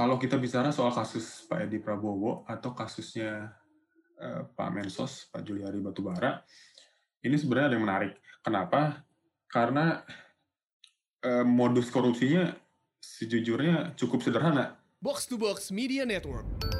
kalau kita bicara soal kasus Pak Edi Prabowo atau kasusnya uh, Pak Mensos, Pak Juliari Batubara, ini sebenarnya ada yang menarik. Kenapa? Karena uh, modus korupsinya sejujurnya cukup sederhana. Box to Box Media Network.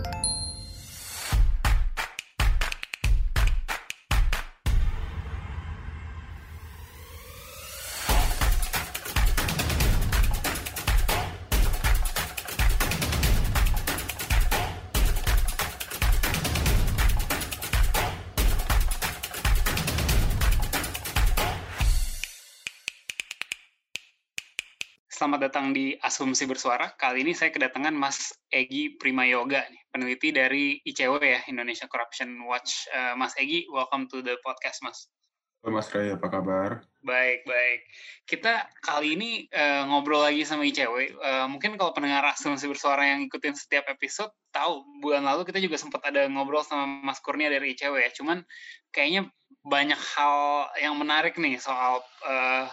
Datang di Asumsi Bersuara. Kali ini saya kedatangan Mas Egi Prima Yoga, nih, peneliti dari ICW ya, Indonesia Corruption Watch. Uh, Mas Egi, welcome to the podcast, Mas. Halo Mas Ray, apa kabar? Baik, baik. Kita kali ini uh, ngobrol lagi sama ICW. Uh, eh, mungkin kalau pendengar Asumsi Bersuara yang ikutin setiap episode, tahu bulan lalu kita juga sempat ada ngobrol sama Mas Kurnia dari ICW ya. Cuman kayaknya banyak hal yang menarik nih soal uh,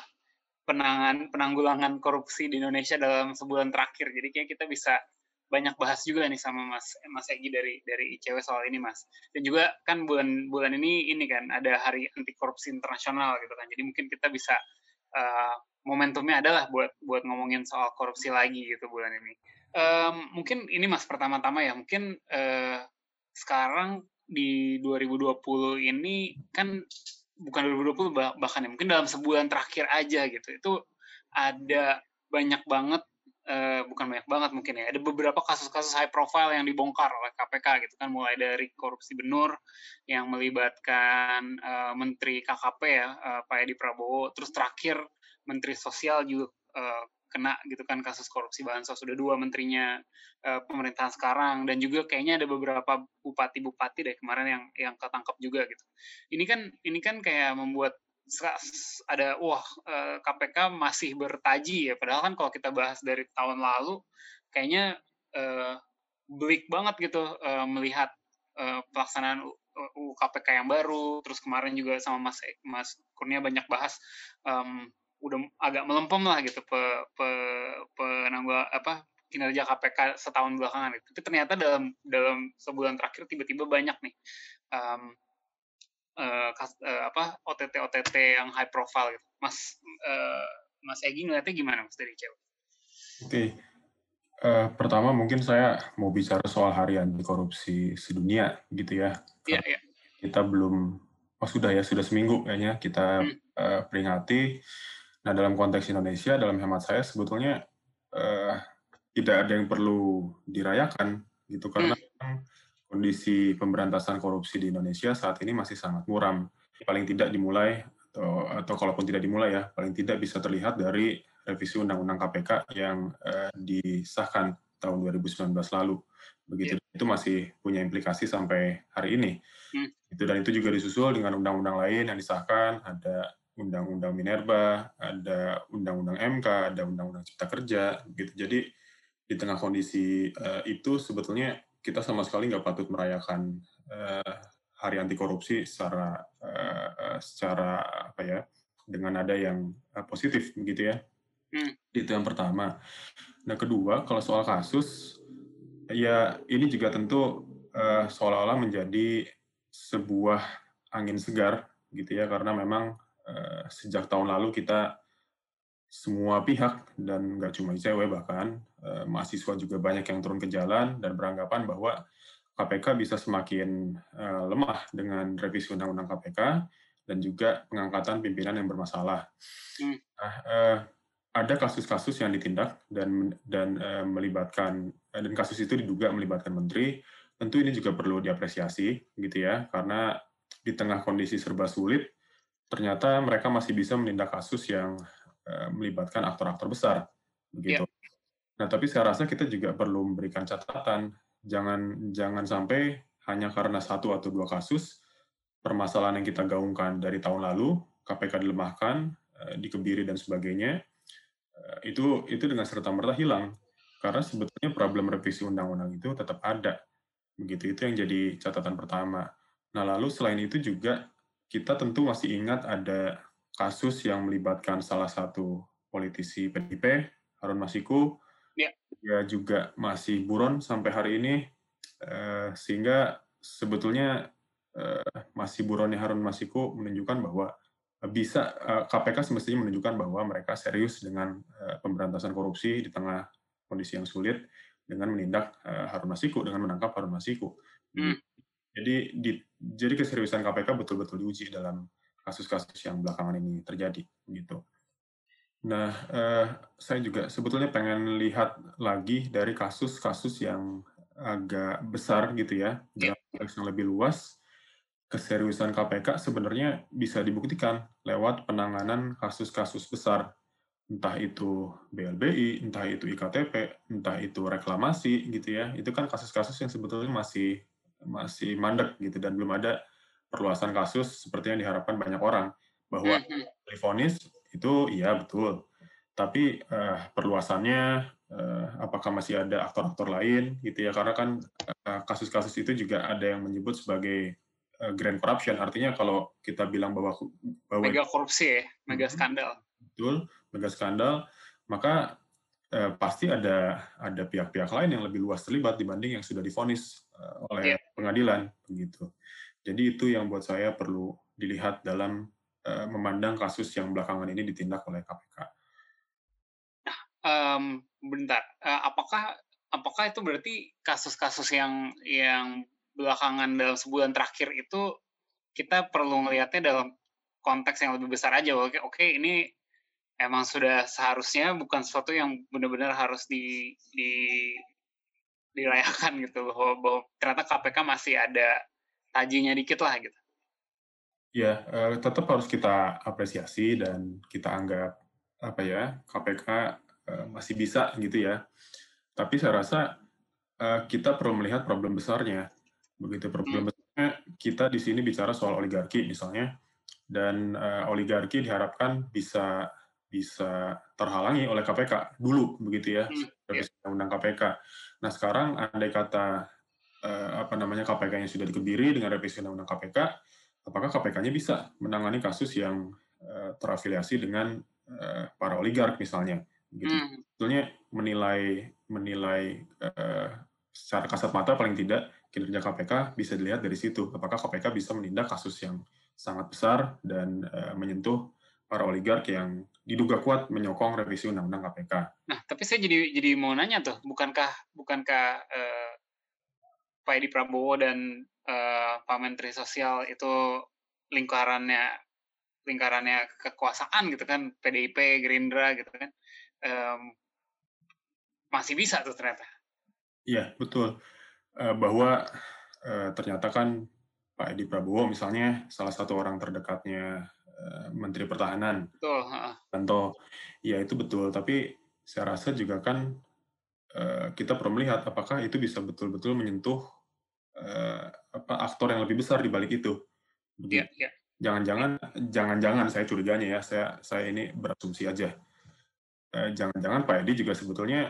penangan penanggulangan korupsi di Indonesia dalam sebulan terakhir. Jadi kayak kita bisa banyak bahas juga nih sama Mas Mas Egi dari dari ICW soal ini Mas. Dan juga kan bulan bulan ini ini kan ada Hari Anti Korupsi Internasional gitu kan. Jadi mungkin kita bisa uh, momentumnya adalah buat buat ngomongin soal korupsi lagi gitu bulan ini. Um, mungkin ini Mas pertama-tama ya mungkin uh, sekarang di 2020 ini kan bukan 2020 bahkan ya mungkin dalam sebulan terakhir aja gitu. Itu ada banyak banget uh, bukan banyak banget mungkin ya ada beberapa kasus-kasus high profile yang dibongkar oleh KPK gitu kan mulai dari korupsi benur yang melibatkan uh, menteri KKP ya uh, Pak Edi Prabowo terus terakhir menteri sosial juga uh, kena gitu kan kasus korupsi bansos sudah dua menterinya uh, pemerintahan sekarang. Dan juga kayaknya ada beberapa bupati-bupati deh kemarin yang yang ketangkap juga gitu. Ini kan ini kan kayak membuat ada wah uh, eh, KPK masih bertaji ya. Padahal kan kalau kita bahas dari tahun lalu kayaknya uh, bleak banget gitu uh, melihat uh, pelaksanaan KPK yang baru. Terus kemarin juga sama Mas Mas Kurnia banyak bahas um, udah agak melempem lah gitu pe, pe, penanggung apa kinerja KPK setahun belakangan itu. Tapi ternyata dalam dalam sebulan terakhir tiba-tiba banyak nih um, uh, kas, uh, apa OTT OTT yang high profile gitu. Mas uh, Mas Egi ngeliatnya gimana Mas dari cewek? Oke. Okay. Uh, pertama mungkin saya mau bicara soal hari anti korupsi sedunia gitu ya. Iya, iya. Kita belum oh sudah ya sudah seminggu kayaknya kita hmm. uh, peringati Nah, dalam konteks Indonesia, dalam hemat saya sebetulnya uh, tidak ada yang perlu dirayakan gitu karena hmm. kondisi pemberantasan korupsi di Indonesia saat ini masih sangat muram. Paling tidak dimulai atau atau kalaupun tidak dimulai ya, paling tidak bisa terlihat dari revisi Undang-Undang KPK yang uh, disahkan tahun 2019 lalu. Begitu yeah. itu masih punya implikasi sampai hari ini. Hmm. Itu dan itu juga disusul dengan undang-undang lain yang disahkan, ada Undang-Undang Minerba, ada Undang-Undang MK, ada Undang-Undang Cipta Kerja, gitu. Jadi di tengah kondisi uh, itu sebetulnya kita sama sekali nggak patut merayakan uh, Hari Anti Korupsi secara uh, secara apa ya dengan ada yang uh, positif, begitu ya. Hmm. Itu yang pertama. Nah kedua kalau soal kasus ya ini juga tentu uh, seolah-olah menjadi sebuah angin segar gitu ya karena memang sejak tahun lalu kita semua pihak dan nggak cuma ICW bahkan eh, mahasiswa juga banyak yang turun ke jalan dan beranggapan bahwa KPK bisa semakin eh, lemah dengan revisi Undang-Undang KPK dan juga pengangkatan pimpinan yang bermasalah. Hmm. Nah, ada kasus-kasus yang ditindak dan dan melibatkan dan kasus itu diduga melibatkan menteri. Tentu ini juga perlu diapresiasi gitu ya karena di tengah kondisi serba sulit ternyata mereka masih bisa menindak kasus yang uh, melibatkan aktor-aktor besar begitu. Yeah. Nah, tapi saya rasa kita juga perlu memberikan catatan jangan jangan sampai hanya karena satu atau dua kasus permasalahan yang kita gaungkan dari tahun lalu KPK dilemahkan, uh, dikebiri dan sebagainya uh, itu itu dengan serta merta hilang karena sebetulnya problem revisi undang-undang itu tetap ada begitu itu yang jadi catatan pertama. Nah lalu selain itu juga kita tentu masih ingat ada kasus yang melibatkan salah satu politisi PDIP, Harun Masiku, Ya. Dia juga masih buron sampai hari ini, uh, sehingga sebetulnya uh, masih buronnya Harun Masiku menunjukkan bahwa bisa KPK semestinya menunjukkan bahwa mereka serius dengan pemberantasan korupsi di tengah kondisi yang sulit dengan menindak Harun Masiku dengan menangkap Harun Masiku. Hmm. Jadi di, jadi keseriusan KPK betul-betul diuji dalam kasus-kasus yang belakangan ini terjadi gitu. Nah, uh, saya juga sebetulnya pengen lihat lagi dari kasus-kasus yang agak besar gitu ya, dalam konteks yang lebih luas keseriusan KPK sebenarnya bisa dibuktikan lewat penanganan kasus-kasus besar, entah itu BLBI, entah itu IKTP, entah itu reklamasi gitu ya. Itu kan kasus-kasus yang sebetulnya masih masih mandek gitu dan belum ada perluasan kasus seperti yang diharapkan banyak orang bahwa telefonis itu iya betul. Tapi uh, perluasannya uh, apakah masih ada aktor-aktor lain gitu ya karena kan eh, kasus-kasus uh, itu juga ada yang menyebut sebagai uh, grand corruption. Artinya kalau kita bilang bahwa bahwa mega korupsi ya, mega skandal. Betul, mega skandal, maka uh, pasti ada ada pihak-pihak lain yang lebih luas terlibat dibanding yang sudah difonis uh, oleh yeah. pengadilan begitu. Jadi itu yang buat saya perlu dilihat dalam uh, memandang kasus yang belakangan ini ditindak oleh KPK. Nah, um, bentar, uh, apakah apakah itu berarti kasus-kasus yang yang belakangan dalam sebulan terakhir itu kita perlu melihatnya dalam konteks yang lebih besar aja. Oke, oke ini emang sudah seharusnya bukan sesuatu yang benar-benar harus di, di dirayakan gitu bahwa, bahwa ternyata KPK masih ada tajinya dikit lah gitu. Ya, uh, tetap harus kita apresiasi dan kita anggap apa ya KPK uh, eh, masih bisa gitu ya. Tapi saya rasa uh, kita perlu melihat problem besarnya begitu problemnya kita di sini bicara soal oligarki misalnya dan uh, oligarki diharapkan bisa bisa terhalangi oleh KPK dulu begitu ya hmm, revisi yeah. undang KPK. Nah sekarang andai kata uh, apa namanya KPK yang sudah dikebiri dengan revisi undang KPK, apakah KPK-nya bisa menangani kasus yang uh, terafiliasi dengan uh, para oligark misalnya? Gitu. Hmm. Sebetulnya menilai menilai uh, secara kasat mata paling tidak kinerja KPK bisa dilihat dari situ. Apakah KPK bisa menindak kasus yang sangat besar dan uh, menyentuh para oligark yang diduga kuat menyokong revisi undang-undang KPK. Nah, tapi saya jadi jadi mau nanya tuh, bukankah bukankah uh, Pak Edi Prabowo dan uh, Pak Menteri Sosial itu lingkarannya lingkarannya kekuasaan gitu kan, PDIP, Gerindra gitu kan, um, masih bisa tuh ternyata. Iya, betul. Eh, bahwa uh, ternyata kan Pak Edi Prabowo misalnya salah satu orang terdekatnya Menteri Pertahanan. Betul. Tentu, ya itu betul. Tapi saya rasa juga kan uh, kita perlu melihat apakah itu bisa betul-betul menyentuh uh, apa aktor yang lebih besar di balik itu. Iya. Yeah, Jangan-jangan, jangan-jangan saya curiganya ya, saya saya ini berasumsi aja. Jangan-jangan Pak Edi juga sebetulnya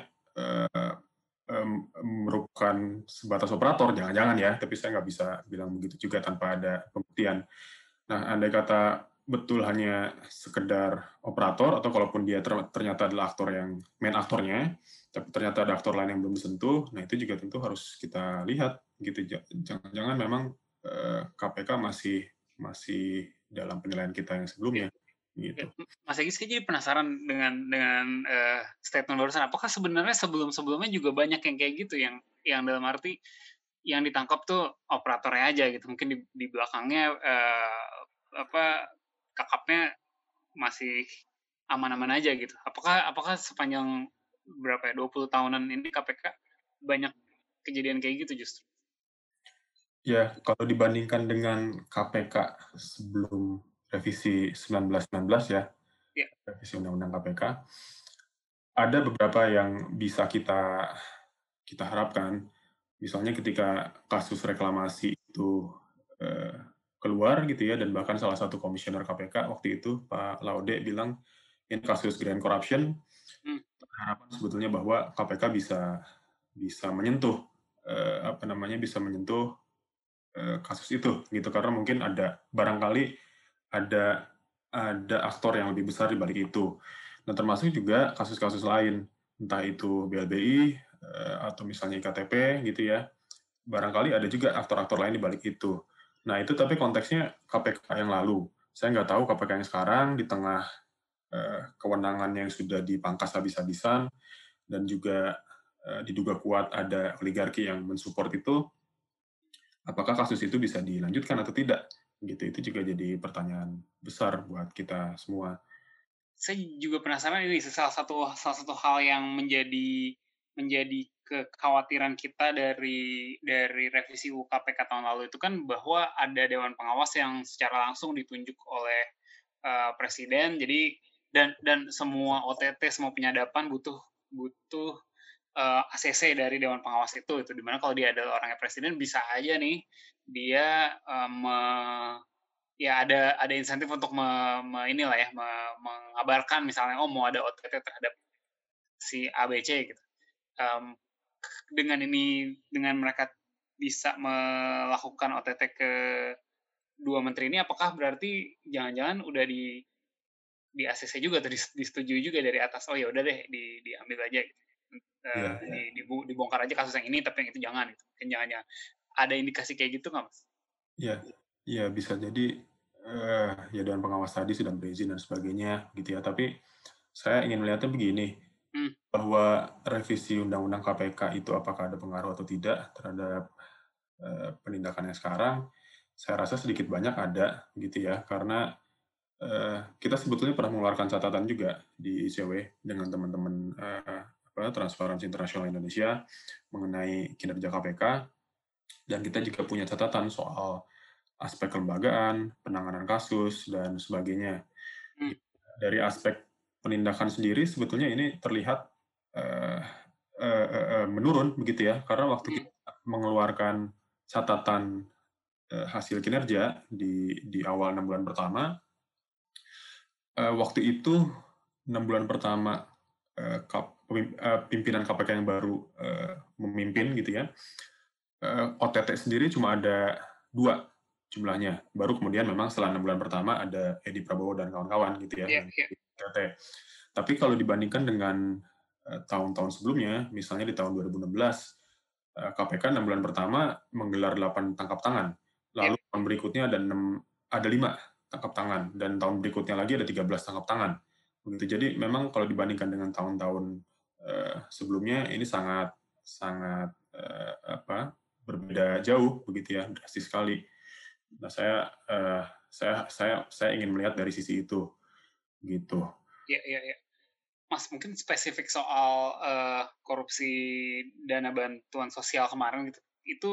merupakan sebatas operator, jangan-jangan ya, tapi saya nggak bisa bilang begitu juga tanpa ada pembuktian. Nah, andai kata betul hanya sekedar operator, atau kalaupun dia ternyata adalah aktor yang main aktornya, tapi ternyata ada aktor lain yang belum disentuh, nah itu juga tentu harus kita lihat, gitu. Jangan-jangan memang KPK masih masih dalam penilaian kita yang sebelumnya gitu. Mas Egi sih jadi penasaran dengan dengan uh, statement barusan. Apakah sebenarnya sebelum-sebelumnya juga banyak yang kayak gitu yang yang dalam arti yang ditangkap tuh operatornya aja gitu. Mungkin di, di belakangnya uh, apa kakapnya masih aman-aman aja gitu. Apakah apakah sepanjang berapa ya 20 tahunan ini KPK banyak kejadian kayak gitu justru? Ya, kalau dibandingkan dengan KPK sebelum revisi 1919 ya, yeah. revisi Undang-Undang KPK, ada beberapa yang bisa kita kita harapkan. Misalnya ketika kasus reklamasi itu eh, keluar gitu ya, dan bahkan salah satu komisioner KPK waktu itu Pak Laude bilang ini kasus grand corruption, hmm. harapan sebetulnya bahwa KPK bisa bisa menyentuh eh, apa namanya bisa menyentuh eh, kasus itu gitu karena mungkin ada barangkali ada ada aktor yang lebih besar di balik itu. Nah, termasuk juga kasus-kasus lain. entah itu BLBI atau misalnya IKTP gitu ya. Barangkali ada juga aktor-aktor lain di balik itu. Nah itu tapi konteksnya KPK yang lalu. Saya nggak tahu KPK yang sekarang di tengah kewenangan yang sudah dipangkas habis-habisan dan juga diduga kuat ada oligarki yang mensupport itu, apakah kasus itu bisa dilanjutkan atau tidak? Gitu itu juga jadi pertanyaan besar buat kita semua. Saya juga penasaran ini salah satu salah satu hal yang menjadi menjadi kekhawatiran kita dari dari revisi UU KPK tahun lalu itu kan bahwa ada dewan pengawas yang secara langsung ditunjuk oleh uh, presiden. Jadi dan dan semua OTT semua penyadapan butuh butuh uh, eh, ACC dari Dewan Pengawas itu itu di mana kalau dia adalah orangnya presiden bisa aja nih dia um, ya ada ada insentif untuk me, me, inilah ya me, mengabarkan misalnya oh mau ada OTT terhadap si ABC gitu um, dengan ini dengan mereka bisa melakukan OTT ke dua menteri ini apakah berarti jangan-jangan udah di di ACC juga atau disetujui juga dari atas oh ya udah deh di, diambil aja gitu yeah, yeah. di, dibongkar aja kasus yang ini tapi yang itu jangan gitu jangan jangan ada indikasi kayak gitu nggak mas? Iya, iya bisa jadi uh, ya dengan pengawas tadi sudah berizin dan sebagainya gitu ya. Tapi saya ingin melihatnya begini hmm. bahwa revisi undang-undang KPK itu apakah ada pengaruh atau tidak terhadap uh, penindakan yang sekarang? Saya rasa sedikit banyak ada gitu ya karena uh, kita sebetulnya pernah mengeluarkan catatan juga di ICW dengan teman-teman uh, Transparansi Internasional Indonesia mengenai kinerja KPK dan kita juga punya catatan soal aspek kelembagaan, penanganan kasus dan sebagainya. Hmm. Dari aspek penindakan sendiri sebetulnya ini terlihat uh, uh, uh, menurun begitu ya karena waktu hmm. kita mengeluarkan catatan uh, hasil kinerja di di awal enam bulan pertama uh, waktu itu enam bulan pertama uh, Eh, pimpinan KPK yang baru uh, memimpin gitu ya. Uh, eh, OTT sendiri cuma ada dua jumlahnya. Baru kemudian memang setelah enam bulan pertama ada Edi Prabowo dan kawan-kawan gitu ya. Yeah, yeah. OTT. Tapi kalau dibandingkan dengan tahun-tahun uh, sebelumnya, misalnya di tahun 2016, uh, KPK enam bulan pertama menggelar 8 tangkap tangan. Lalu yeah. tahun berikutnya ada 6, ada 5 tangkap tangan. Dan tahun berikutnya lagi ada 13 tangkap tangan. Begitu. Jadi memang kalau dibandingkan dengan tahun-tahun uh, sebelumnya ini sangat sangat uh, apa berbeda jauh begitu ya drastis sekali. Nah saya uh, saya saya saya ingin melihat dari sisi itu gitu. Iya iya iya. Mas mungkin spesifik soal uh, korupsi dana bantuan sosial kemarin gitu itu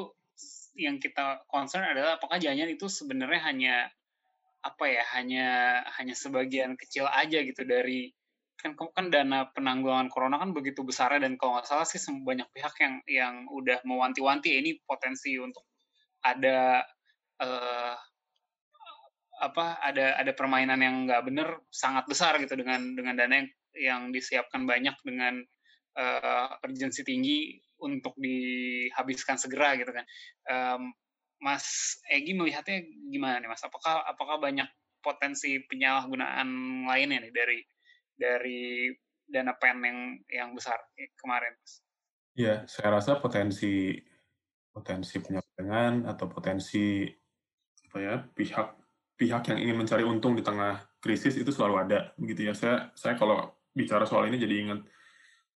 yang kita concern adalah apakah jangan itu sebenarnya hanya apa ya hanya hanya sebagian kecil aja gitu dari kan kan dana penanggulangan corona kan begitu besar dan kalau nggak salah sih banyak pihak yang yang udah mewanti-wanti ini potensi untuk ada uh, apa ada ada permainan yang nggak benar sangat besar gitu dengan dengan dana yang yang disiapkan banyak dengan uh, urgensi tinggi untuk dihabiskan segera gitu kan. Um, Mas Egi melihatnya gimana nih Mas? Apakah apakah banyak potensi penyalahgunaan lainnya nih dari dari dana pen yang yang besar kemarin. Iya, saya rasa potensi potensi penyelewengan atau potensi apa ya pihak pihak yang ingin mencari untung di tengah krisis itu selalu ada begitu ya. Saya saya kalau bicara soal ini jadi ingat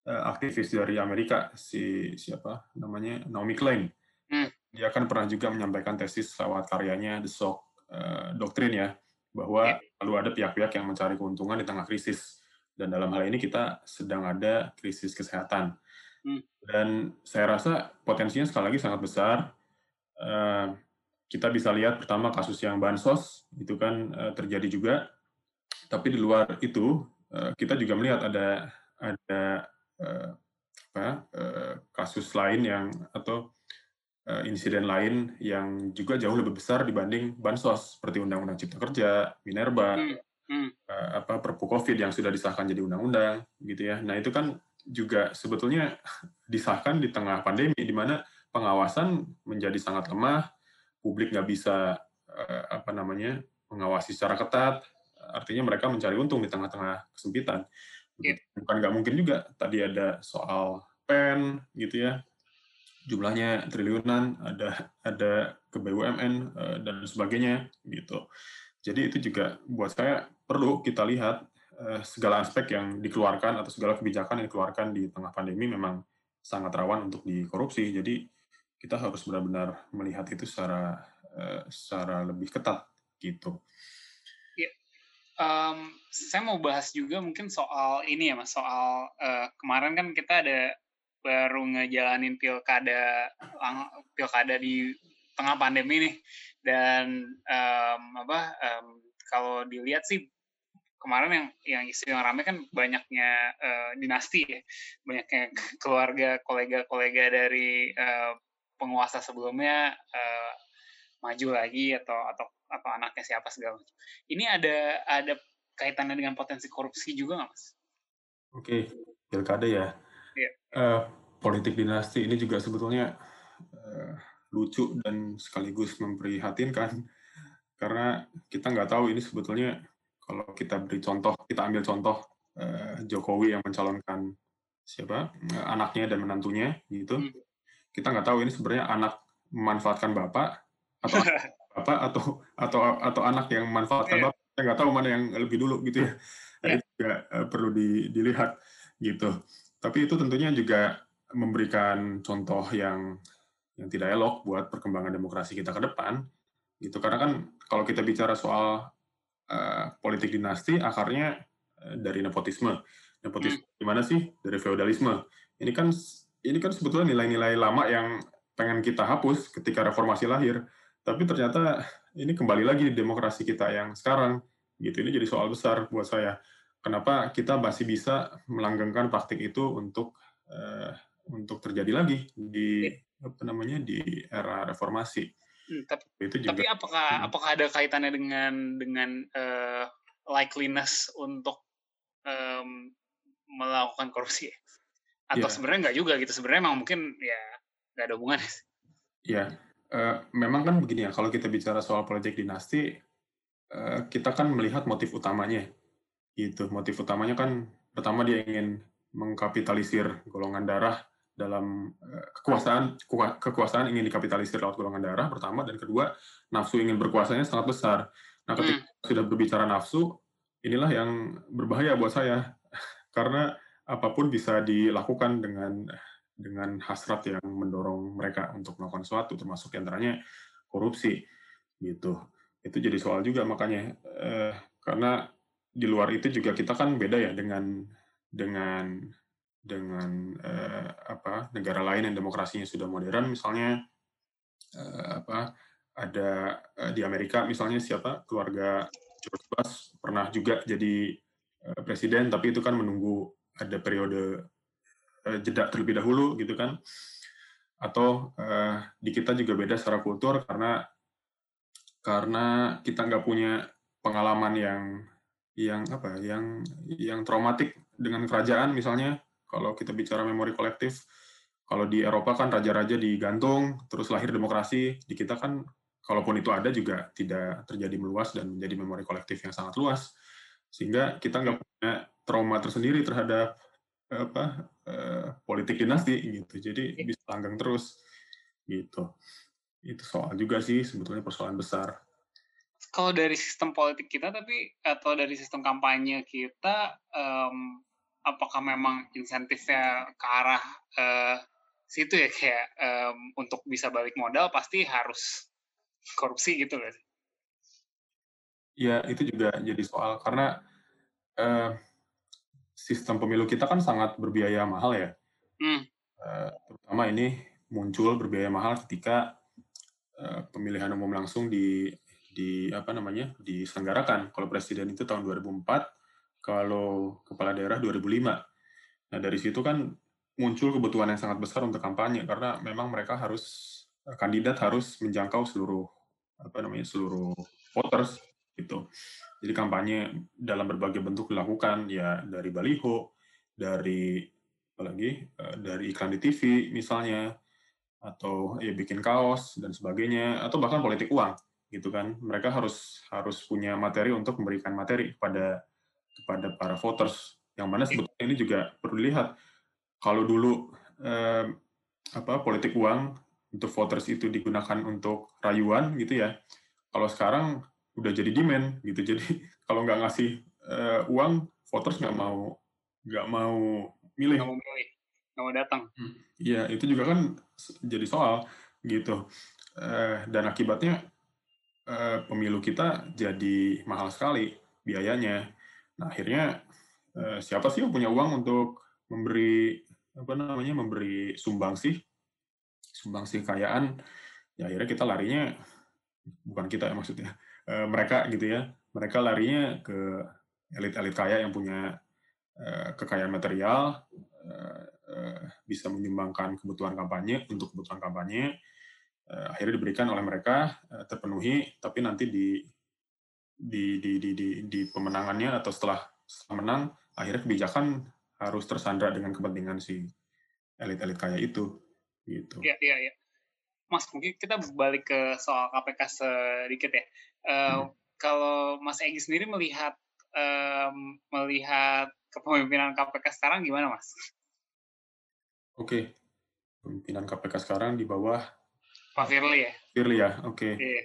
uh, aktivis dari Amerika si siapa namanya Naomi Klein. Hmm. Dia kan pernah juga menyampaikan tesis lewat karyanya The Shock uh, Doctrine ya bahwa yeah. lalu ada pihak-pihak yang mencari keuntungan di tengah krisis dan dalam hal ini kita sedang ada krisis kesehatan. Hmm. Dan saya rasa potensinya sekali lagi sangat besar. Uh, kita bisa lihat pertama kasus yang bansos itu kan uh, terjadi juga. Tapi di luar itu uh, kita juga melihat ada ada uh, apa, uh, kasus lain yang atau uh, insiden lain yang juga jauh lebih besar dibanding bansos seperti Undang-Undang Cipta Kerja, Minerba, hmm hmm. uh, apa Perpu Covid yang sudah disahkan jadi undang-undang gitu ya. Nah itu kan juga sebetulnya disahkan di tengah pandemi di mana pengawasan menjadi sangat lemah, publik nggak bisa uh, apa namanya mengawasi secara ketat, artinya mereka mencari untung di tengah-tengah kesempitan. Yeah. Bukan nggak mungkin juga. Tadi ada soal pen gitu ya, jumlahnya triliunan, ada ada ke BUMN uh, dan sebagainya gitu. Jadi itu juga buat saya perlu kita lihat uh, segala aspek yang dikeluarkan atau segala kebijakan yang dikeluarkan di tengah pandemi memang sangat rawan untuk dikorupsi. Jadi kita harus benar-benar melihat itu secara uh, secara lebih ketat gitu. Um, saya mau bahas juga mungkin soal ini ya mas soal uh, kemarin kan kita ada baru ngejalanin pilkada pilkada di tengah pandemi nih. Dan um, apa um, kalau dilihat sih kemarin yang yang isu yang ramai kan banyaknya uh, dinasti ya. Banyaknya keluarga kolega-kolega dari uh, penguasa sebelumnya uh, maju lagi atau atau atau anaknya siapa segala macam. Ini ada ada kaitannya dengan potensi korupsi juga nggak mas? Oke, pilkada ya. Iya. Uh, politik dinasti ini juga sebetulnya uh, lucu dan sekaligus memprihatinkan karena kita nggak tahu ini sebetulnya kalau kita beri contoh, kita ambil contoh uh, Jokowi yang mencalonkan siapa uh, anaknya dan menantunya gitu, hmm. Kita nggak tahu ini sebenarnya anak memanfaatkan bapak atau bapak atau atau atau anak yang memanfaatkan yeah. bapak. Saya nggak tahu mana yang lebih dulu gitu ya. Nah, itu juga uh, perlu di, dilihat gitu. Tapi itu tentunya juga memberikan contoh yang yang tidak elok buat perkembangan demokrasi kita ke depan. Gitu karena kan kalau kita bicara soal uh, politik dinasti akarnya uh, dari nepotisme. Nepotisme hmm. gimana sih? Dari feodalisme. Ini kan ini kan sebetulnya nilai-nilai lama yang pengen kita hapus ketika reformasi lahir. Tapi ternyata ini kembali lagi di demokrasi kita yang sekarang. Gitu ini jadi soal besar buat saya. Kenapa kita masih bisa melanggengkan praktik itu untuk uh, untuk terjadi lagi di apa namanya di era reformasi? Hmm, tapi, itu juga, tapi apakah hmm. apakah ada kaitannya dengan dengan uh, likeliness untuk um, melakukan korupsi atau yeah. sebenarnya nggak juga gitu sebenarnya memang mungkin ya nggak ada hubungannya ya Uh, memang kan begini ya, kalau kita bicara soal politik dinasti, uh, kita kan melihat motif utamanya. Gitu. Motif utamanya kan pertama dia ingin mengkapitalisir golongan darah dalam uh, kekuasaan kekuasaan ingin dikapitalisir lewat golongan darah pertama dan kedua nafsu ingin berkuasanya sangat besar. Nah, ketika hmm. sudah berbicara nafsu, inilah yang berbahaya buat saya karena apa pun bisa dilakukan dengan dengan hasrat yang mendorong mereka untuk melakukan sesuatu termasuk antaranya korupsi gitu. Itu jadi soal juga makanya eh, karena di luar itu juga kita kan beda ya dengan dengan dengan eh, apa negara lain yang demokrasinya sudah modern. Misalnya eh, apa ada eh, di Amerika misalnya siapa keluarga George Bush pernah juga jadi eh, presiden tapi itu kan menunggu ada periode uh, jeda terlebih dahulu gitu kan. Atau uh, di kita juga beda secara kultur karena karena kita nggak punya pengalaman yang yang apa yang yang traumatik dengan kerajaan misalnya. Kalau kita bicara memori kolektif kalau di Eropa kan raja-raja digantung terus lahir demokrasi. Di kita kan kalaupun itu ada juga tidak terjadi meluas dan menjadi memori kolektif yang sangat luas sehingga kita nggak punya trauma tersendiri terhadap apa uh, politik dinasti gitu. Jadi ya. bisa langgang terus gitu. Itu soal juga sih sebetulnya persoalan besar. Kalau dari sistem politik kita tapi atau dari sistem kampanye kita um, apakah memang insentifnya ke arah uh, situ ya kayak um, untuk bisa balik modal pasti harus korupsi gitu loh ya itu juga jadi soal karena uh, sistem pemilu kita kan sangat berbiaya mahal ya. Hmm. Uh, terutama ini muncul berbiaya mahal ketika uh, pemilihan umum langsung di di apa namanya diselenggarakan. Kalau presiden itu tahun 2004, kalau kepala daerah 2005. Nah dari situ kan muncul kebutuhan yang sangat besar untuk kampanye karena memang mereka harus kandidat harus menjangkau seluruh apa namanya seluruh voters gitu. Jadi kampanye dalam berbagai bentuk dilakukan ya dari baliho, dari apalagi eh, dari iklan di TV misalnya atau ya bikin kaos dan sebagainya atau bahkan politik uang gitu kan. Mereka harus harus punya materi untuk memberikan materi kepada kepada para voters Yang mana sebetulnya ini juga perlu dilihat. Kalau dulu eh, apa politik uang untuk voters itu digunakan untuk rayuan gitu ya. Kalau sekarang udah jadi demand gitu. Jadi kalau nggak ngasih uh, uang, voters nggak mau nggak mau milih. Nggak mau milih, nggak mau datang. Hmm. Iya, itu juga kan jadi soal gitu. Uh, dan akibatnya uh, pemilu kita jadi mahal sekali biayanya. Nah akhirnya uh, siapa sih yang punya uang untuk memberi apa namanya memberi sumbang sih sumbang sih kekayaan ya akhirnya kita larinya bukan kita ya maksudnya uh, mereka gitu ya mereka larinya ke elit-elit kaya yang punya uh, kekayaan material uh, bisa menyumbangkan kebutuhan kampanye untuk kebutuhan kampanye akhirnya diberikan oleh mereka uh, terpenuhi tapi nanti di di, di di di di pemenangannya atau setelah, setelah menang akhirnya kebijakan harus tersandra dengan kepentingan si elit-elit kaya itu gitu. Iya iya iya. Mas mungkin kita balik ke soal KPK sedikit ya. Uh, hmm. Kalau Mas Egi sendiri melihat um, melihat kepemimpinan KPK sekarang gimana Mas? Oke, okay. pemimpinan KPK sekarang di bawah Pak Firly ya. Firly ya, oke. Okay. Iya.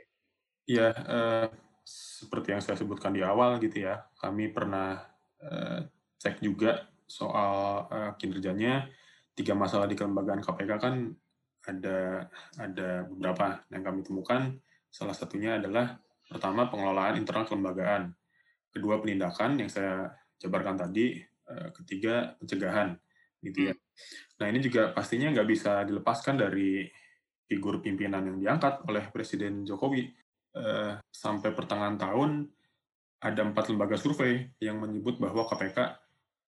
Iya, uh, seperti yang saya sebutkan di awal gitu ya, kami pernah uh, cek juga soal uh, kinerjanya tiga masalah di kelembagaan KPK kan ada ada beberapa yang kami temukan. Salah satunya adalah pertama pengelolaan internal kelembagaan, kedua penindakan yang saya jabarkan tadi, eh, ketiga pencegahan, gitu ya. Nah ini juga pastinya nggak bisa dilepaskan dari figur pimpinan yang diangkat oleh Presiden Jokowi. Eh, sampai pertengahan tahun ada empat lembaga survei yang menyebut bahwa KPK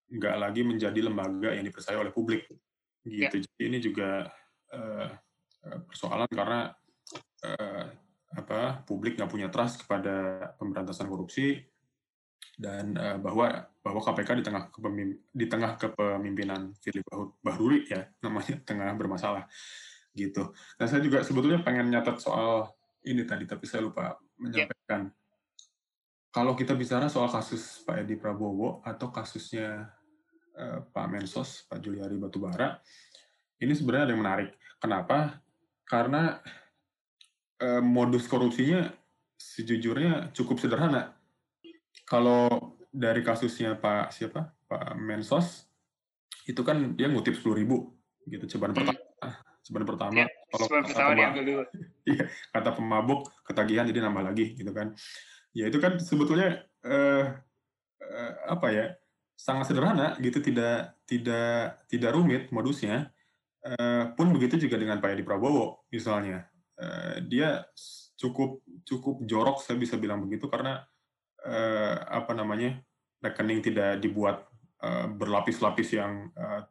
nggak lagi menjadi lembaga yang dipercaya oleh publik gitu. Ya. Jadi ini juga uh, persoalan karena uh, apa publik nggak punya trust kepada pemberantasan korupsi dan bahwa bahwa KPK di tengah kepemim, di tengah kepemimpinan Firly Bahruri ya namanya tengah bermasalah gitu. Dan saya juga sebetulnya pengen nyatat soal ini tadi tapi saya lupa menyampaikan. Ya. Kalau kita bicara soal kasus Pak Edi Prabowo atau kasusnya Eh, Pak Mensos, Pak Juliari Batubara, ini sebenarnya ada yang menarik. Kenapa? Karena eh, modus korupsinya sejujurnya cukup sederhana. Kalau dari kasusnya Pak siapa? Pak Mensos, itu kan dia ngutip 10 ribu gitu cobaan hmm. pertama. Cobaan pertama ya, kalau kata, pertama pemabuk, iya, kata pemabuk ketagihan jadi nambah lagi gitu kan. Ya itu kan sebetulnya eh, eh, apa ya? sangat sederhana gitu tidak tidak tidak rumit modusnya uh, pun begitu juga dengan Pak Edi Prabowo misalnya uh, dia cukup cukup jorok saya bisa bilang begitu karena uh, apa namanya rekening tidak dibuat uh, berlapis-lapis yang uh,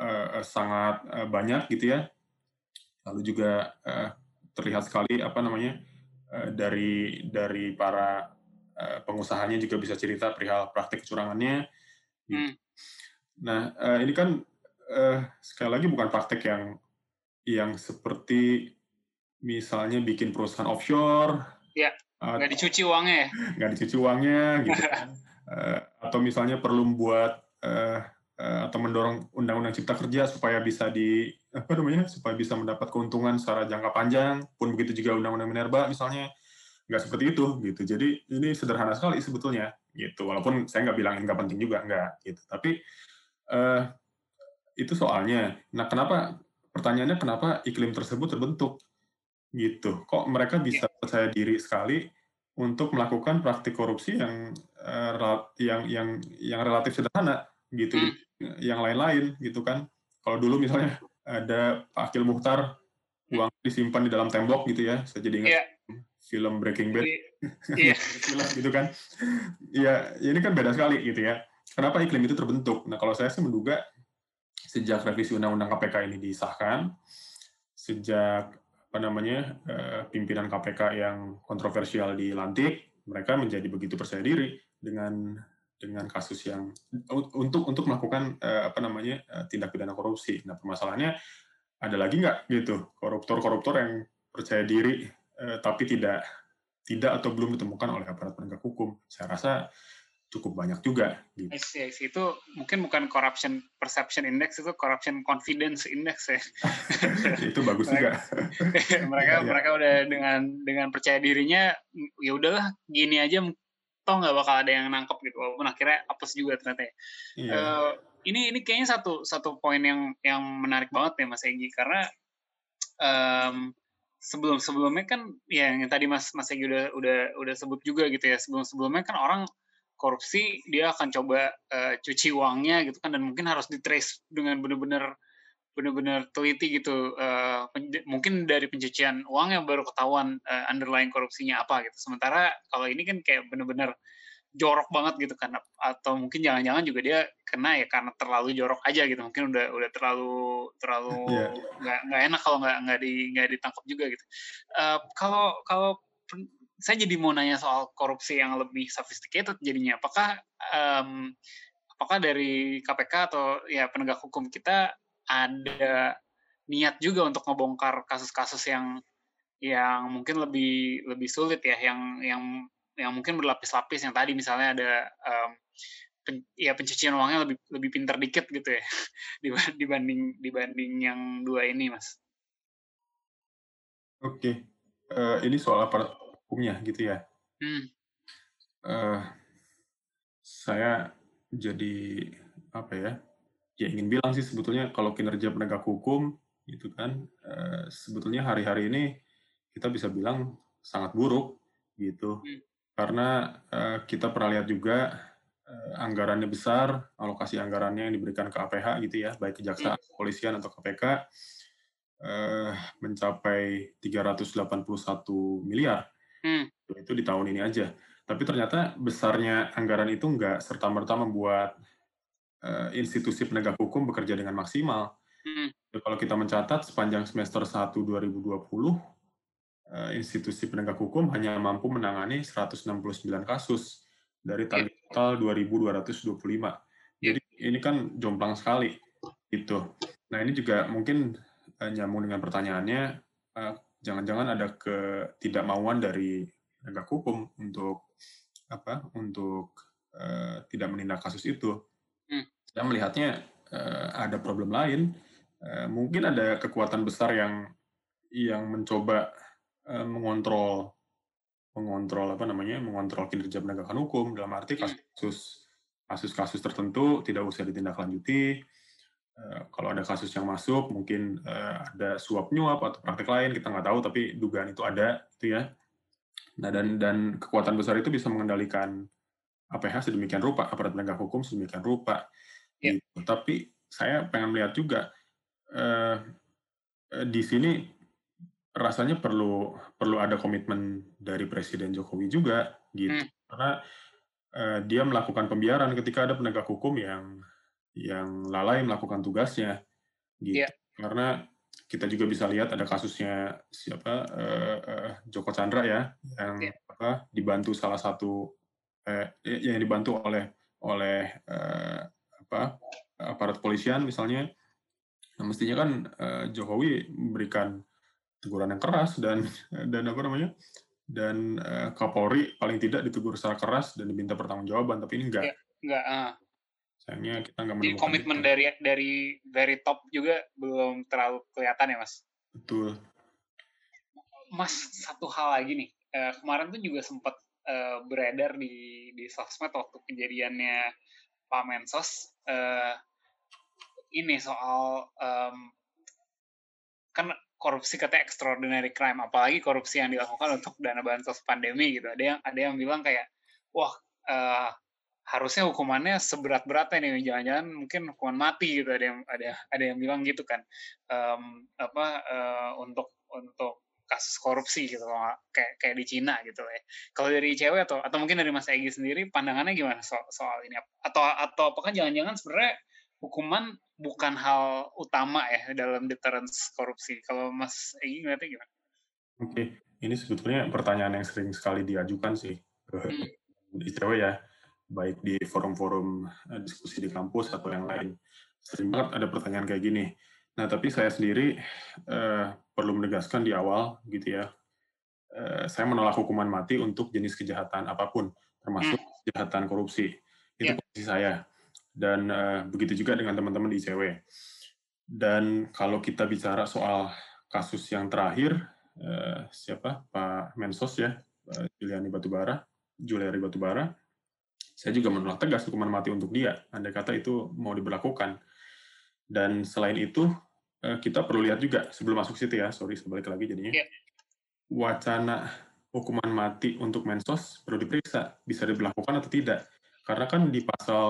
uh, sangat uh, banyak gitu ya lalu juga uh, terlihat sekali apa namanya uh, dari dari para uh, pengusahanya juga bisa cerita perihal praktik kecurangannya. Hmm. Nah, uh, ini kan uh, sekali lagi bukan praktek yang yang seperti misalnya bikin perusahaan offshore. Ya, nggak dicuci uangnya. Ya? Nggak dicuci uangnya, gitu. uh, atau misalnya perlu membuat uh, uh, atau mendorong undang-undang cipta kerja supaya bisa di apa namanya supaya bisa mendapat keuntungan secara jangka panjang. Pun begitu juga undang-undang minerba misalnya nggak seperti itu gitu. Jadi ini sederhana sekali sebetulnya gitu. Walaupun saya nggak bilang nggak penting juga nggak gitu. Tapi uh, itu soalnya. Nah kenapa pertanyaannya kenapa iklim tersebut terbentuk gitu? Kok mereka bisa iya. percaya diri sekali untuk melakukan praktik korupsi yang uh, yang yang yang relatif sederhana gitu, hmm. yang lain-lain gitu kan? Kalau dulu misalnya ada Pak Akil Muhtar uang disimpan di dalam tembok gitu ya, saya jadi ingat. Yeah film Breaking Bad iya film gitu kan iya ini kan beda sekali gitu ya kenapa iklim itu terbentuk nah kalau saya sih menduga sejak revisi undang-undang KPK ini disahkan sejak apa namanya eh, pimpinan KPK yang kontroversial dilantik mereka menjadi begitu percaya diri dengan dengan kasus yang untuk untuk melakukan eh, apa namanya eh, tindak pidana korupsi. Nah permasalahannya ada lagi nggak gitu koruptor-koruptor yang percaya diri tapi tidak tidak atau belum ditemukan oleh aparat penegak hukum. Saya rasa cukup banyak juga. Gitu. I see, I see. Itu mungkin bukan corruption perception index, itu corruption confidence index ya. itu bagus juga. mereka ya, mereka udah dengan dengan percaya dirinya, ya udahlah gini aja, toh nggak bakal ada yang nangkep gitu. Walaupun akhirnya apes juga ternyata. Ya. Iya. Uh, ini ini kayaknya satu satu poin yang yang menarik banget ya Mas Egi karena um, sebelum sebelumnya kan ya yang tadi Mas Mas Egi udah udah udah sebut juga gitu ya sebelum sebelumnya kan orang korupsi dia akan coba uh, cuci uangnya gitu kan dan mungkin harus ditrace dengan benar-benar benar-benar teliti gitu uh, mungkin dari pencucian uang yang baru ketahuan uh, underlying korupsinya apa gitu sementara kalau ini kan kayak benar-benar jorok banget gitu kan atau mungkin jangan-jangan juga dia kena ya karena terlalu jorok aja gitu mungkin udah udah terlalu terlalu iya. nggak yeah. nggak enak kalau nggak nggak di nggak ditangkap juga gitu uh, kalau kalau saya jadi mau nanya soal korupsi yang lebih sophisticated jadinya. Apakah um, apakah dari KPK atau ya penegak hukum kita ada niat juga untuk ngebongkar kasus-kasus yang yang mungkin lebih lebih sulit ya yang yang yang mungkin berlapis-lapis? Yang tadi misalnya ada um, pen, ya pencucian uangnya lebih lebih pintar dikit gitu ya dibanding dibanding yang dua ini mas. Oke, uh, ini soal apa hukumnya gitu ya. Hmm. Uh, saya jadi apa ya? Ya ingin bilang sih sebetulnya kalau kinerja penegak hukum gitu kan uh, sebetulnya hari-hari ini kita bisa bilang sangat buruk gitu. Hmm. Karena uh, kita pernah lihat juga uh, anggarannya besar, alokasi anggarannya yang diberikan ke APH gitu ya, baik kejaksaan, hmm. kepolisian atau KPK uh, mencapai 381 miliar Hmm. Itu di tahun ini aja. Tapi ternyata besarnya anggaran itu nggak serta-merta membuat uh, institusi penegak hukum bekerja dengan maksimal. Hmm. Kalau kita mencatat sepanjang semester 1 2020, uh, institusi penegak hukum hanya mampu menangani 169 kasus dari target total 2.225. Jadi ini kan jomplang sekali itu. Nah ini juga mungkin uh, nyambung dengan pertanyaannya, uh, jangan-jangan ada ketidakmauan dari penegak hukum untuk apa untuk uh, tidak menindak kasus itu. Hmm. Saya melihatnya uh, ada problem lain. Uh, mungkin ada kekuatan besar yang yang mencoba uh, mengontrol mengontrol apa namanya mengontrol kinerja penegakan hukum dalam arti hmm. kasus kasus-kasus tertentu tidak usah ditindaklanjuti kalau ada kasus yang masuk, mungkin uh, ada suap nyuap atau praktek lain kita nggak tahu, tapi dugaan itu ada, gitu ya. Nah dan dan kekuatan besar itu bisa mengendalikan APH sedemikian rupa, aparat penegak hukum sedemikian rupa. Yeah. Gitu. Tapi saya pengen melihat juga uh, di sini rasanya perlu perlu ada komitmen dari Presiden Jokowi juga, gitu. Hmm. Karena uh, dia melakukan pembiaran ketika ada penegak hukum yang yang lalai melakukan tugasnya gitu. Yeah. Karena kita juga bisa lihat ada kasusnya siapa uh, uh, Joko Chandra ya yang yeah. apa dibantu salah satu eh, yang dibantu oleh oleh uh, apa aparat polisian misalnya. Nah, mestinya kan uh, Jokowi memberikan teguran yang keras dan dan apa namanya dan uh, Kapolri paling tidak ditegur secara keras dan diminta pertanggungjawaban tapi ini enggak. Yeah, enggak. Uh Sayangnya kita nggak menemukan komitmen itu. dari dari dari top juga belum terlalu kelihatan ya mas. Betul. Mas satu hal lagi nih uh, kemarin tuh juga sempat uh, beredar di di sosmed waktu kejadiannya Pak Mensos uh, ini soal um, kan korupsi katanya extraordinary crime apalagi korupsi yang dilakukan untuk dana bansos pandemi gitu ada yang ada yang bilang kayak wah uh, harusnya hukumannya seberat-beratnya nih jangan-jangan mungkin hukuman mati gitu ada yang ada ada yang bilang gitu kan. Um, apa uh, untuk untuk kasus korupsi gitu kayak kayak di Cina gitu ya. Kalau dari cewek atau atau mungkin dari Mas Egi sendiri pandangannya gimana so, soal ini? Atau atau apakah jangan-jangan sebenarnya hukuman bukan hal utama ya dalam deterrence korupsi? Kalau Mas Egi ngeliatnya gimana? Oke ini sebetulnya pertanyaan yang sering sekali diajukan sih ke hmm. ICW ya baik di forum-forum eh, diskusi di kampus atau yang lain. Sering banget ada pertanyaan kayak gini. Nah, tapi saya sendiri eh, perlu menegaskan di awal, gitu ya, eh, saya menolak hukuman mati untuk jenis kejahatan apa pun, termasuk hmm. kejahatan korupsi. saya. Dan uh, begitu juga dengan teman-teman di ICW. Dan kalau kita bicara soal kasus yang terakhir, uh, siapa Pak Mensos ya, Juliani Batubara, Juliari Batubara, saya juga menolak tegas hukuman mati untuk dia, andai kata itu mau diberlakukan. Dan selain itu, eh, kita perlu lihat juga, sebelum masuk situ ya, sorry, sebalik lagi jadinya, yeah. wacana hukuman mati untuk mensos perlu diperiksa, bisa diberlakukan atau tidak. Karena kan di pasal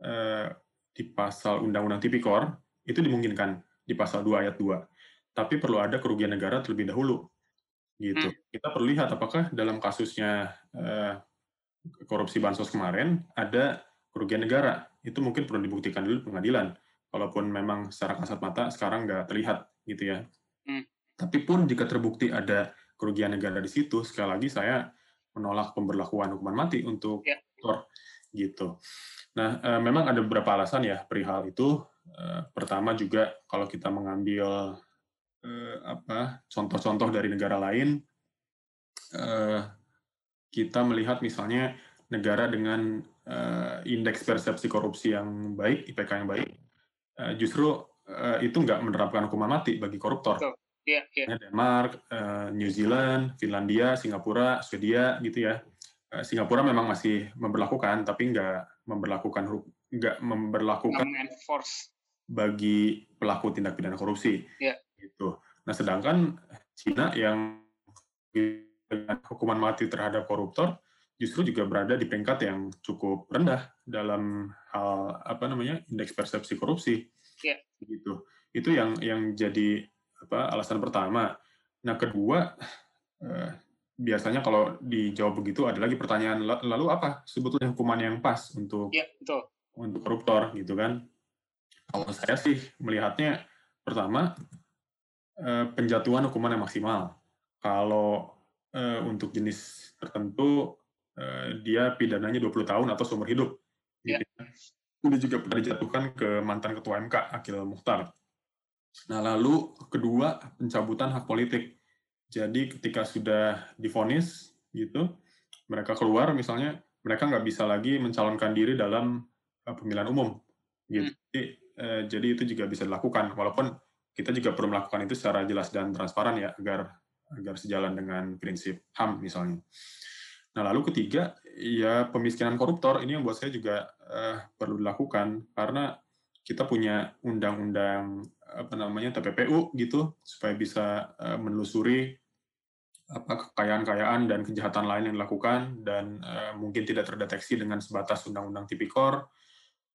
eh, di pasal Undang-Undang Tipikor, itu dimungkinkan di pasal 2 ayat 2. Tapi perlu ada kerugian negara terlebih dahulu. Gitu. Hmm. Kita perlu lihat apakah dalam kasusnya eh, korupsi bansos kemarin ada kerugian negara. Itu mungkin perlu dibuktikan dulu pengadilan. Walaupun memang secara kasat mata sekarang nggak terlihat gitu ya. Hmm. Tapi pun jika terbukti ada kerugian negara di situ, sekali lagi saya menolak pemberlakuan hukuman mati untuk ya. gitu. Nah, e, memang ada beberapa alasan ya perihal itu. E, pertama juga kalau kita mengambil e, apa contoh-contoh dari negara lain, kita melihat misalnya negara dengan uh, indeks persepsi korupsi yang baik, IPK yang baik, uh, justru uh, itu nggak menerapkan hukuman mati bagi koruptor. So, yeah, yeah. Denmark, uh, New Zealand, Finlandia, Singapura, Swedia, gitu ya. Uh, Singapura memang masih memperlakukan, tapi nggak memperlakukan nggak memperlakukan bagi pelaku tindak pidana korupsi. Yeah. Gitu. Nah, sedangkan Cina yang dengan hukuman mati terhadap koruptor justru juga berada di peringkat yang cukup rendah dalam hal apa namanya indeks persepsi korupsi. Yeah. Gitu. Itu yang yang jadi apa alasan pertama. Nah kedua eh, biasanya kalau dijawab begitu ada lagi pertanyaan lalu apa sebetulnya hukuman yang pas untuk yeah, betul. untuk koruptor gitu kan? Kalau saya sih melihatnya pertama eh, penjatuhan hukuman yang maksimal. Kalau uh, untuk jenis tertentu uh, dia pidananya 20 tahun atau seumur hidup. Ini juga pernah dijatuhkan ke mantan ketua MK Akil Mukhtar. Nah lalu kedua pencabutan hak politik. Jadi ketika sudah difonis gitu, mereka keluar misalnya mereka nggak bisa lagi mencalonkan diri dalam uh, pemilihan umum. Gitu. Hmm. Jadi, jadi itu juga bisa dilakukan walaupun kita juga perlu melakukan itu secara jelas dan transparan ya agar agar sejalan dengan prinsip HAM misalnya. Nah, lalu ketiga, ya pemiskinan koruptor ini yang buat saya juga uh, perlu dilakukan karena kita punya undang-undang apa namanya TPPU gitu supaya bisa uh, menelusuri apa kekayaan-kekayaan dan kejahatan lain yang dilakukan dan uh, mungkin tidak terdeteksi dengan sebatas undang-undang tipikor.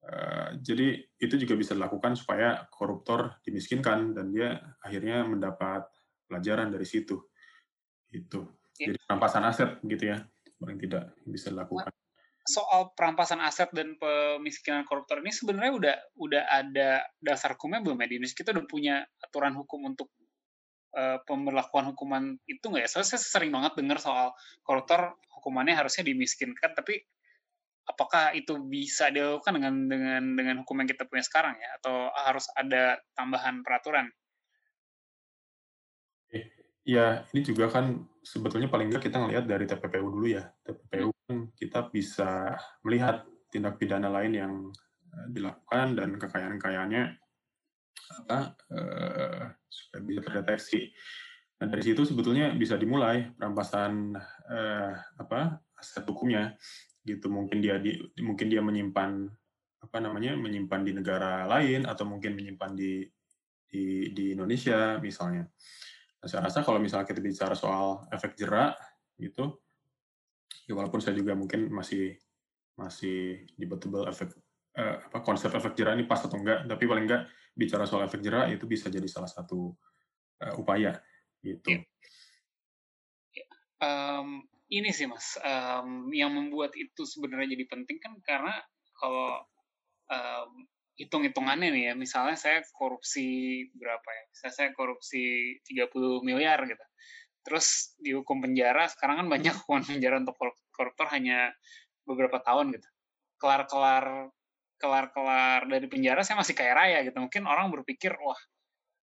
Uh, jadi itu juga bisa dilakukan supaya koruptor dimiskinkan dan dia akhirnya mendapat pelajaran dari situ. Itu. Ya. Jadi perampasan aset gitu ya, paling tidak bisa dilakukan. Soal perampasan aset dan pemiskinan koruptor ini sebenarnya udah udah ada dasar hukumnya belum ya di Indonesia? Kita udah punya aturan hukum untuk uh, pemberlakuan hukuman itu nggak ya? Soalnya saya sering banget dengar soal koruptor hukumannya harusnya dimiskinkan, tapi apakah itu bisa dilakukan dengan dengan dengan hukum yang kita punya sekarang ya atau harus ada tambahan peraturan? Ya, ini juga kan sebetulnya paling nggak kita ngelihat dari TPPU dulu ya. TPPU hmm. kan kita bisa melihat tindak pidana lain yang eh, dilakukan dan kekayaan-kekayaannya apa uh, supaya bisa terdeteksi. Nah dari situ sebetulnya bisa dimulai perampasan uh, apa aset hukumnya gitu. Mungkin dia di, mungkin dia menyimpan apa namanya menyimpan di negara lain atau mungkin menyimpan di di, di Indonesia misalnya. Nah, saya rasa kalau misalnya kita bicara soal efek jerak gitu, ya walaupun saya juga mungkin masih masih debatable efek eh, apa konsep efek jerak ini pas atau enggak, tapi paling enggak bicara soal efek jerak itu bisa jadi salah satu uh, upaya gitu. Um, ini sih mas, um, yang membuat itu sebenarnya jadi penting kan karena kalau um, hitung-hitungannya nih ya, misalnya saya korupsi berapa ya, misalnya saya korupsi 30 miliar gitu, terus dihukum penjara, sekarang kan banyak hukuman penjara untuk koruptor hanya beberapa tahun gitu. Kelar-kelar kelar-kelar dari penjara saya masih kaya raya gitu. Mungkin orang berpikir, wah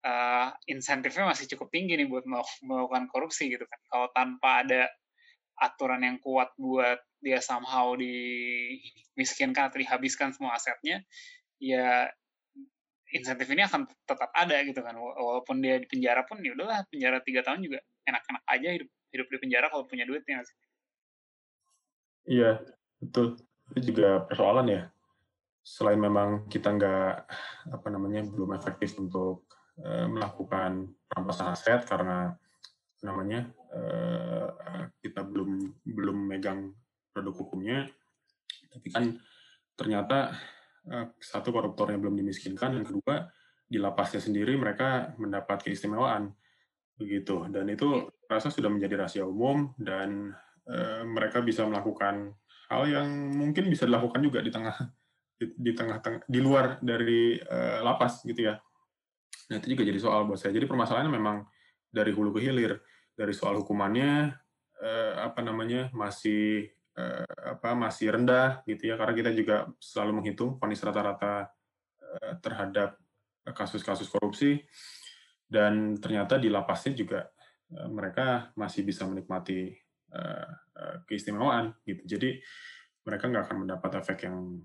uh, insentifnya masih cukup tinggi nih buat melakukan korupsi gitu kan. Kalau tanpa ada aturan yang kuat buat dia somehow dimiskinkan atau dihabiskan semua asetnya, ya insentif ini akan tetap ada gitu kan. Walaupun dia di penjara pun ya udahlah penjara tiga tahun juga enak-enak aja hidup hidup di penjara kalau punya duitnya iya betul. Itu juga persoalan ya. Selain memang kita nggak apa namanya belum efektif untuk uh, melakukan perampasan aset karena namanya uh, kita belum belum megang produk hukumnya tapi kan ternyata satu koruptornya belum dimiskinkan dan kedua di lapasnya sendiri mereka mendapat keistimewaan. Begitu. Dan itu rasa sudah menjadi rahasia umum dan uh, mereka bisa melakukan hal yang mungkin bisa dilakukan juga di tengah di, di tengah di luar dari uh, lapas gitu ya. Nah itu juga jadi soal buat saya. Jadi permasalahannya memang dari hulu ke hilir. Dari soal hukumannya apa namanya masih uh, apa masih rendah gitu ya karena kita juga selalu menghitung vonis rata-rata uh, terhadap kasus-kasus korupsi. Dan ternyata di lapasnya juga uh, mereka masih bisa menikmati keistimewaan gitu. Jadi mereka nggak akan mendapat efek yang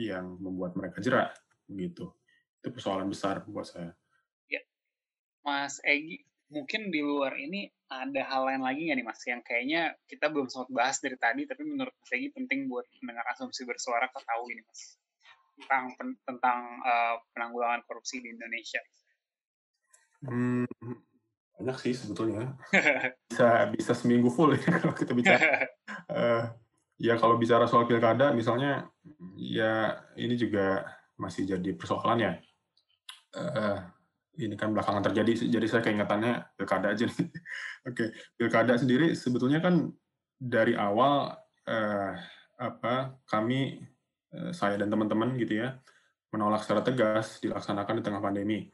yang membuat mereka jerak gitu. Itu persoalan besar buat saya. Ya. Mas Egi mungkin di luar ini ada hal lain lagi nggak nih Mas yang kayaknya kita belum sempat bahas dari tadi tapi menurut Mas Egi penting buat mendengar asumsi bersuara ketahui nih Mas tentang tentang uh, penanggulangan korupsi di Indonesia. Hmm, banyak sih sebetulnya. bisa bisa seminggu full ya kalau kita bicara. uh, ya kalau bicara soal pilkada misalnya, ya ini juga masih jadi persoalan ya. Uh, ini kan belakangan terjadi, jadi saya keingetannya pilkada aja nih. Oke, pilkada sendiri sebetulnya kan dari awal uh, apa kami uh, saya dan teman-teman gitu ya menolak secara tegas dilaksanakan di tengah pandemi.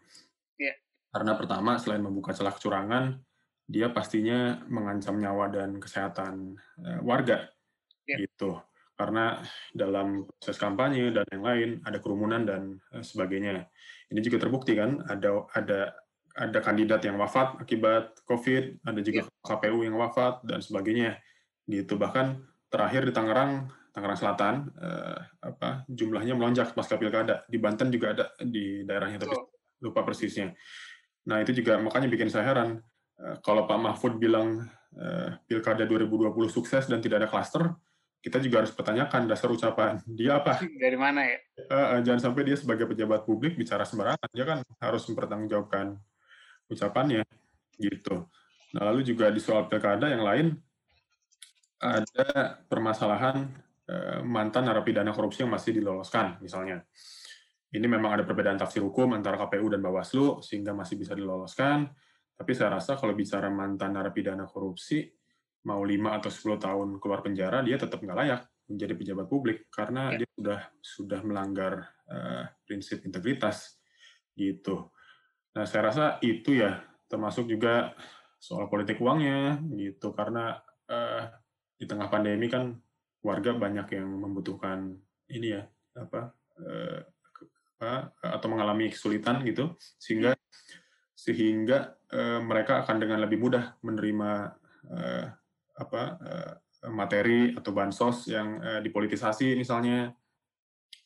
Yeah. Karena pertama selain membuka celah kecurangan, dia pastinya mengancam nyawa dan kesehatan uh, warga, yeah. gitu. Karena dalam proses kampanye dan yang lain ada kerumunan dan uh, sebagainya. Ini juga terbukti kan ada ada ada kandidat yang wafat akibat COVID, ada juga yeah. KPU yang wafat dan sebagainya. Gitu bahkan terakhir di Tangerang Tangerang Selatan uh, apa jumlahnya melonjak pasca pilkada. Di Banten juga ada di daerahnya tapi lupa persisnya. Nah, itu juga makanya bikin saya heran uh, kalau Pak Mahfud bilang uh, pilkada 2020 sukses dan tidak ada klaster, kita juga harus pertanyakan dasar ucapan dia apa. Dari mana ya? Uh, jangan sampai dia sebagai pejabat publik bicara sembarangan. Dia kan harus mempertanggungjawabkan ucapannya gitu. Nah, lalu juga di soal pilkada yang lain ada permasalahan Eh, mantan narapidana korupsi yang masih diloloskan, misalnya. Ini memang ada perbedaan tafsir hukum antara KPU dan Bawaslu, sehingga masih bisa diloloskan. Tapi saya rasa kalau bicara mantan narapidana korupsi, mau 5 atau 10 tahun keluar penjara, dia tetap nggak layak menjadi pejabat publik, karena ya. dia sudah sudah melanggar uh, prinsip integritas. gitu. Nah, saya rasa itu ya, termasuk juga soal politik uangnya, gitu, karena uh, di tengah pandemi kan warga banyak yang membutuhkan ini ya apa eh, apa atau mengalami kesulitan gitu sehingga sehingga eh, mereka akan dengan lebih mudah menerima eh, apa eh, materi atau bansos yang eh, dipolitisasi misalnya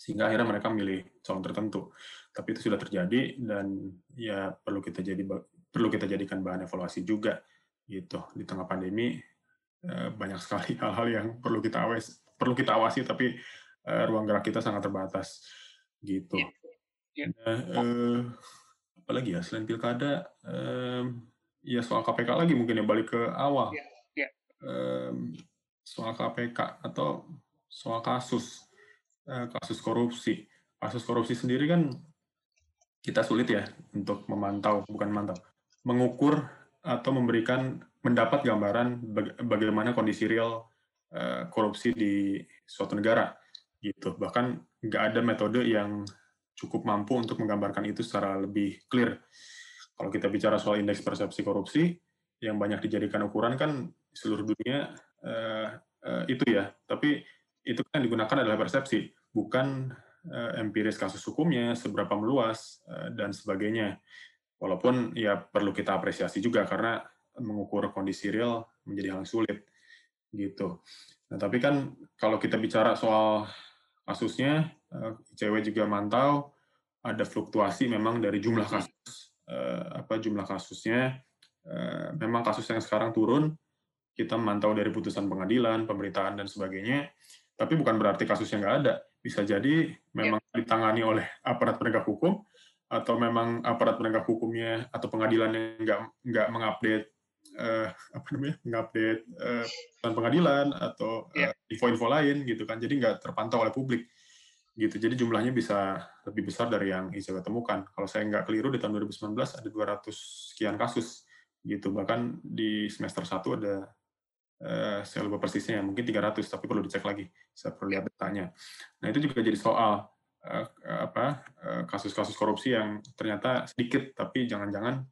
sehingga akhirnya mereka memilih calon tertentu tapi itu sudah terjadi dan ya perlu kita jadi perlu kita jadikan bahan evaluasi juga gitu di tengah pandemi Eh, banyak sekali hal-hal yang perlu kita awasi, perlu kita awasi tapi ruang gerak kita sangat terbatas gitu. Yeah. Yeah. Nah, uh, apa lagi ya selain pilkada, ya soal KPK lagi mungkin ya balik ke awal. Yeah. Soal KPK atau soal kasus uh, kasus korupsi. Kasus korupsi sendiri kan kita sulit ya untuk memantau, bukan memantau, mengukur atau memberikan mendapat gambaran bagaimana kondisi real uh, korupsi di suatu negara gitu bahkan nggak ada metode yang cukup mampu untuk menggambarkan itu secara lebih clear kalau kita bicara soal indeks persepsi korupsi yang banyak dijadikan ukuran kan seluruh dunia uh, uh, itu ya tapi itu kan digunakan adalah persepsi bukan uh, empiris kasus hukumnya seberapa meluas uh, dan sebagainya walaupun ya perlu kita apresiasi juga karena mengukur kondisi real menjadi hal sulit. gitu. Nah, tapi kan kalau kita bicara soal kasusnya, ICW juga mantau ada fluktuasi memang dari jumlah kasus apa jumlah kasusnya. Uh, memang kasus yang sekarang turun, kita memantau dari putusan pengadilan, pemberitaan dan sebagainya. Tapi bukan berarti kasusnya nggak ada. Bisa jadi memang yeah. ditangani oleh aparat penegak hukum atau memang aparat penegak hukumnya atau pengadilan yang nggak nggak mengupdate uh, apa namanya mengupdate uh, pengadilan atau uh, info-info lain gitu kan jadi nggak terpantau oleh publik gitu jadi jumlahnya bisa lebih besar dari yang ICW temukan kalau saya nggak keliru di tahun 2019 ada 200 sekian kasus gitu. Bahkan di semester 1 ada uh, saya lupa persisnya mungkin 300 tapi perlu dicek lagi saya perlu lihat datanya. Nah itu juga jadi soal uh, apa kasus-kasus uh, korupsi yang ternyata sedikit tapi jangan-jangan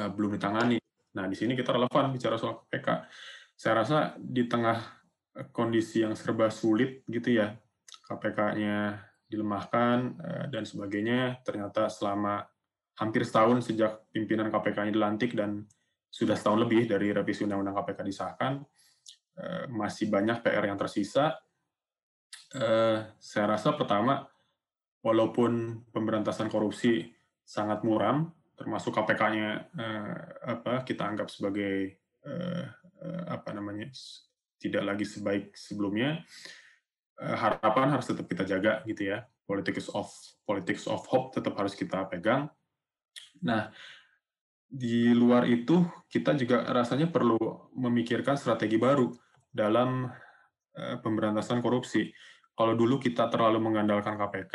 uh, belum ditangani. Nah, di sini kita relevan bicara soal KPK. Saya rasa di tengah kondisi yang serba sulit gitu ya, KPK-nya dilemahkan dan sebagainya, ternyata selama hampir setahun sejak pimpinan KPK-nya dilantik dan sudah setahun lebih dari revisi Undang-Undang KPK disahkan, eh, masih banyak PR yang tersisa. Saya rasa pertama, walaupun pemberantasan korupsi sangat muram, termasuk KPK-nya eh, apa kita anggap sebagai eh, eh, apa namanya tidak lagi sebaik sebelumnya eh, harapan harus tetap kita jaga gitu ya. Politics of politics of hope tetap harus kita pegang nah di luar itu kita juga rasanya perlu memikirkan strategi baru dalam eh, pemberantasan korupsi kalau dulu kita terlalu mengandalkan KPK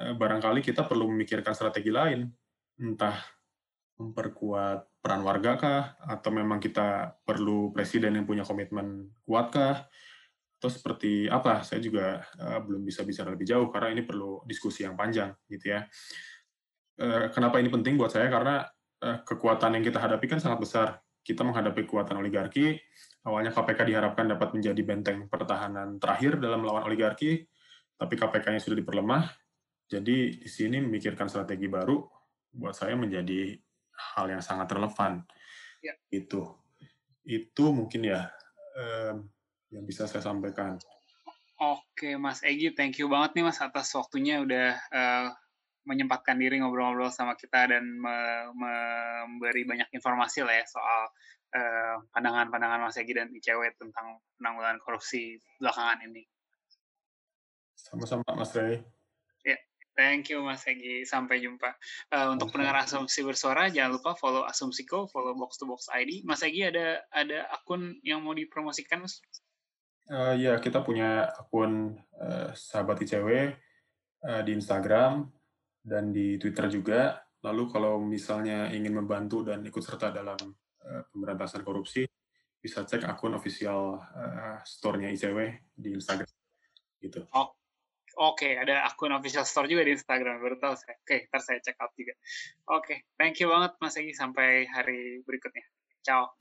eh, barangkali kita perlu memikirkan strategi lain entah memperkuat peran warga kah, atau memang kita perlu presiden yang punya komitmen kuat kah, atau seperti apa? Saya juga uh, belum bisa bicara lebih jauh karena ini perlu diskusi yang panjang, gitu ya. Uh, kenapa ini penting buat saya? Karena uh, kekuatan yang kita hadapi kan sangat besar. Kita menghadapi kekuatan oligarki. Awalnya KPK diharapkan dapat menjadi benteng pertahanan terakhir dalam melawan oligarki, tapi KPK-nya sudah diperlemah. Jadi di sini memikirkan strategi baru buat saya menjadi hal yang sangat relevan. Ya. Itu, itu mungkin ya um, yang bisa saya sampaikan. Oke, Mas Egi, thank you banget nih Mas atas waktunya udah uh, menyempatkan diri ngobrol-ngobrol sama kita dan me memberi banyak informasi lah ya soal pandangan-pandangan uh, Mas Egi dan ICW tentang penanggulangan korupsi belakangan ini. Sama-sama Mas Rey. Thank you Mas Egi. Sampai jumpa. Uh, untuk pendengar Asumsi Bersuara, jangan lupa follow Asumsiko, follow Box to Box ID. Mas Egi ada ada akun yang mau dipromosikan, Mas? Uh, ya, kita punya akun uh, Sahabat ICW uh, di Instagram dan di Twitter juga. Lalu kalau misalnya ingin membantu dan ikut serta dalam uh, pemberantasan korupsi, bisa cek akun official uh, store-nya ICW di Instagram. Gitu. Oh, Oke, okay, ada akun official store juga di Instagram. Baru tahu saya. Oke, okay, ntar saya check out juga. Oke, okay, thank you banget Mas Egi. Sampai hari berikutnya. Ciao.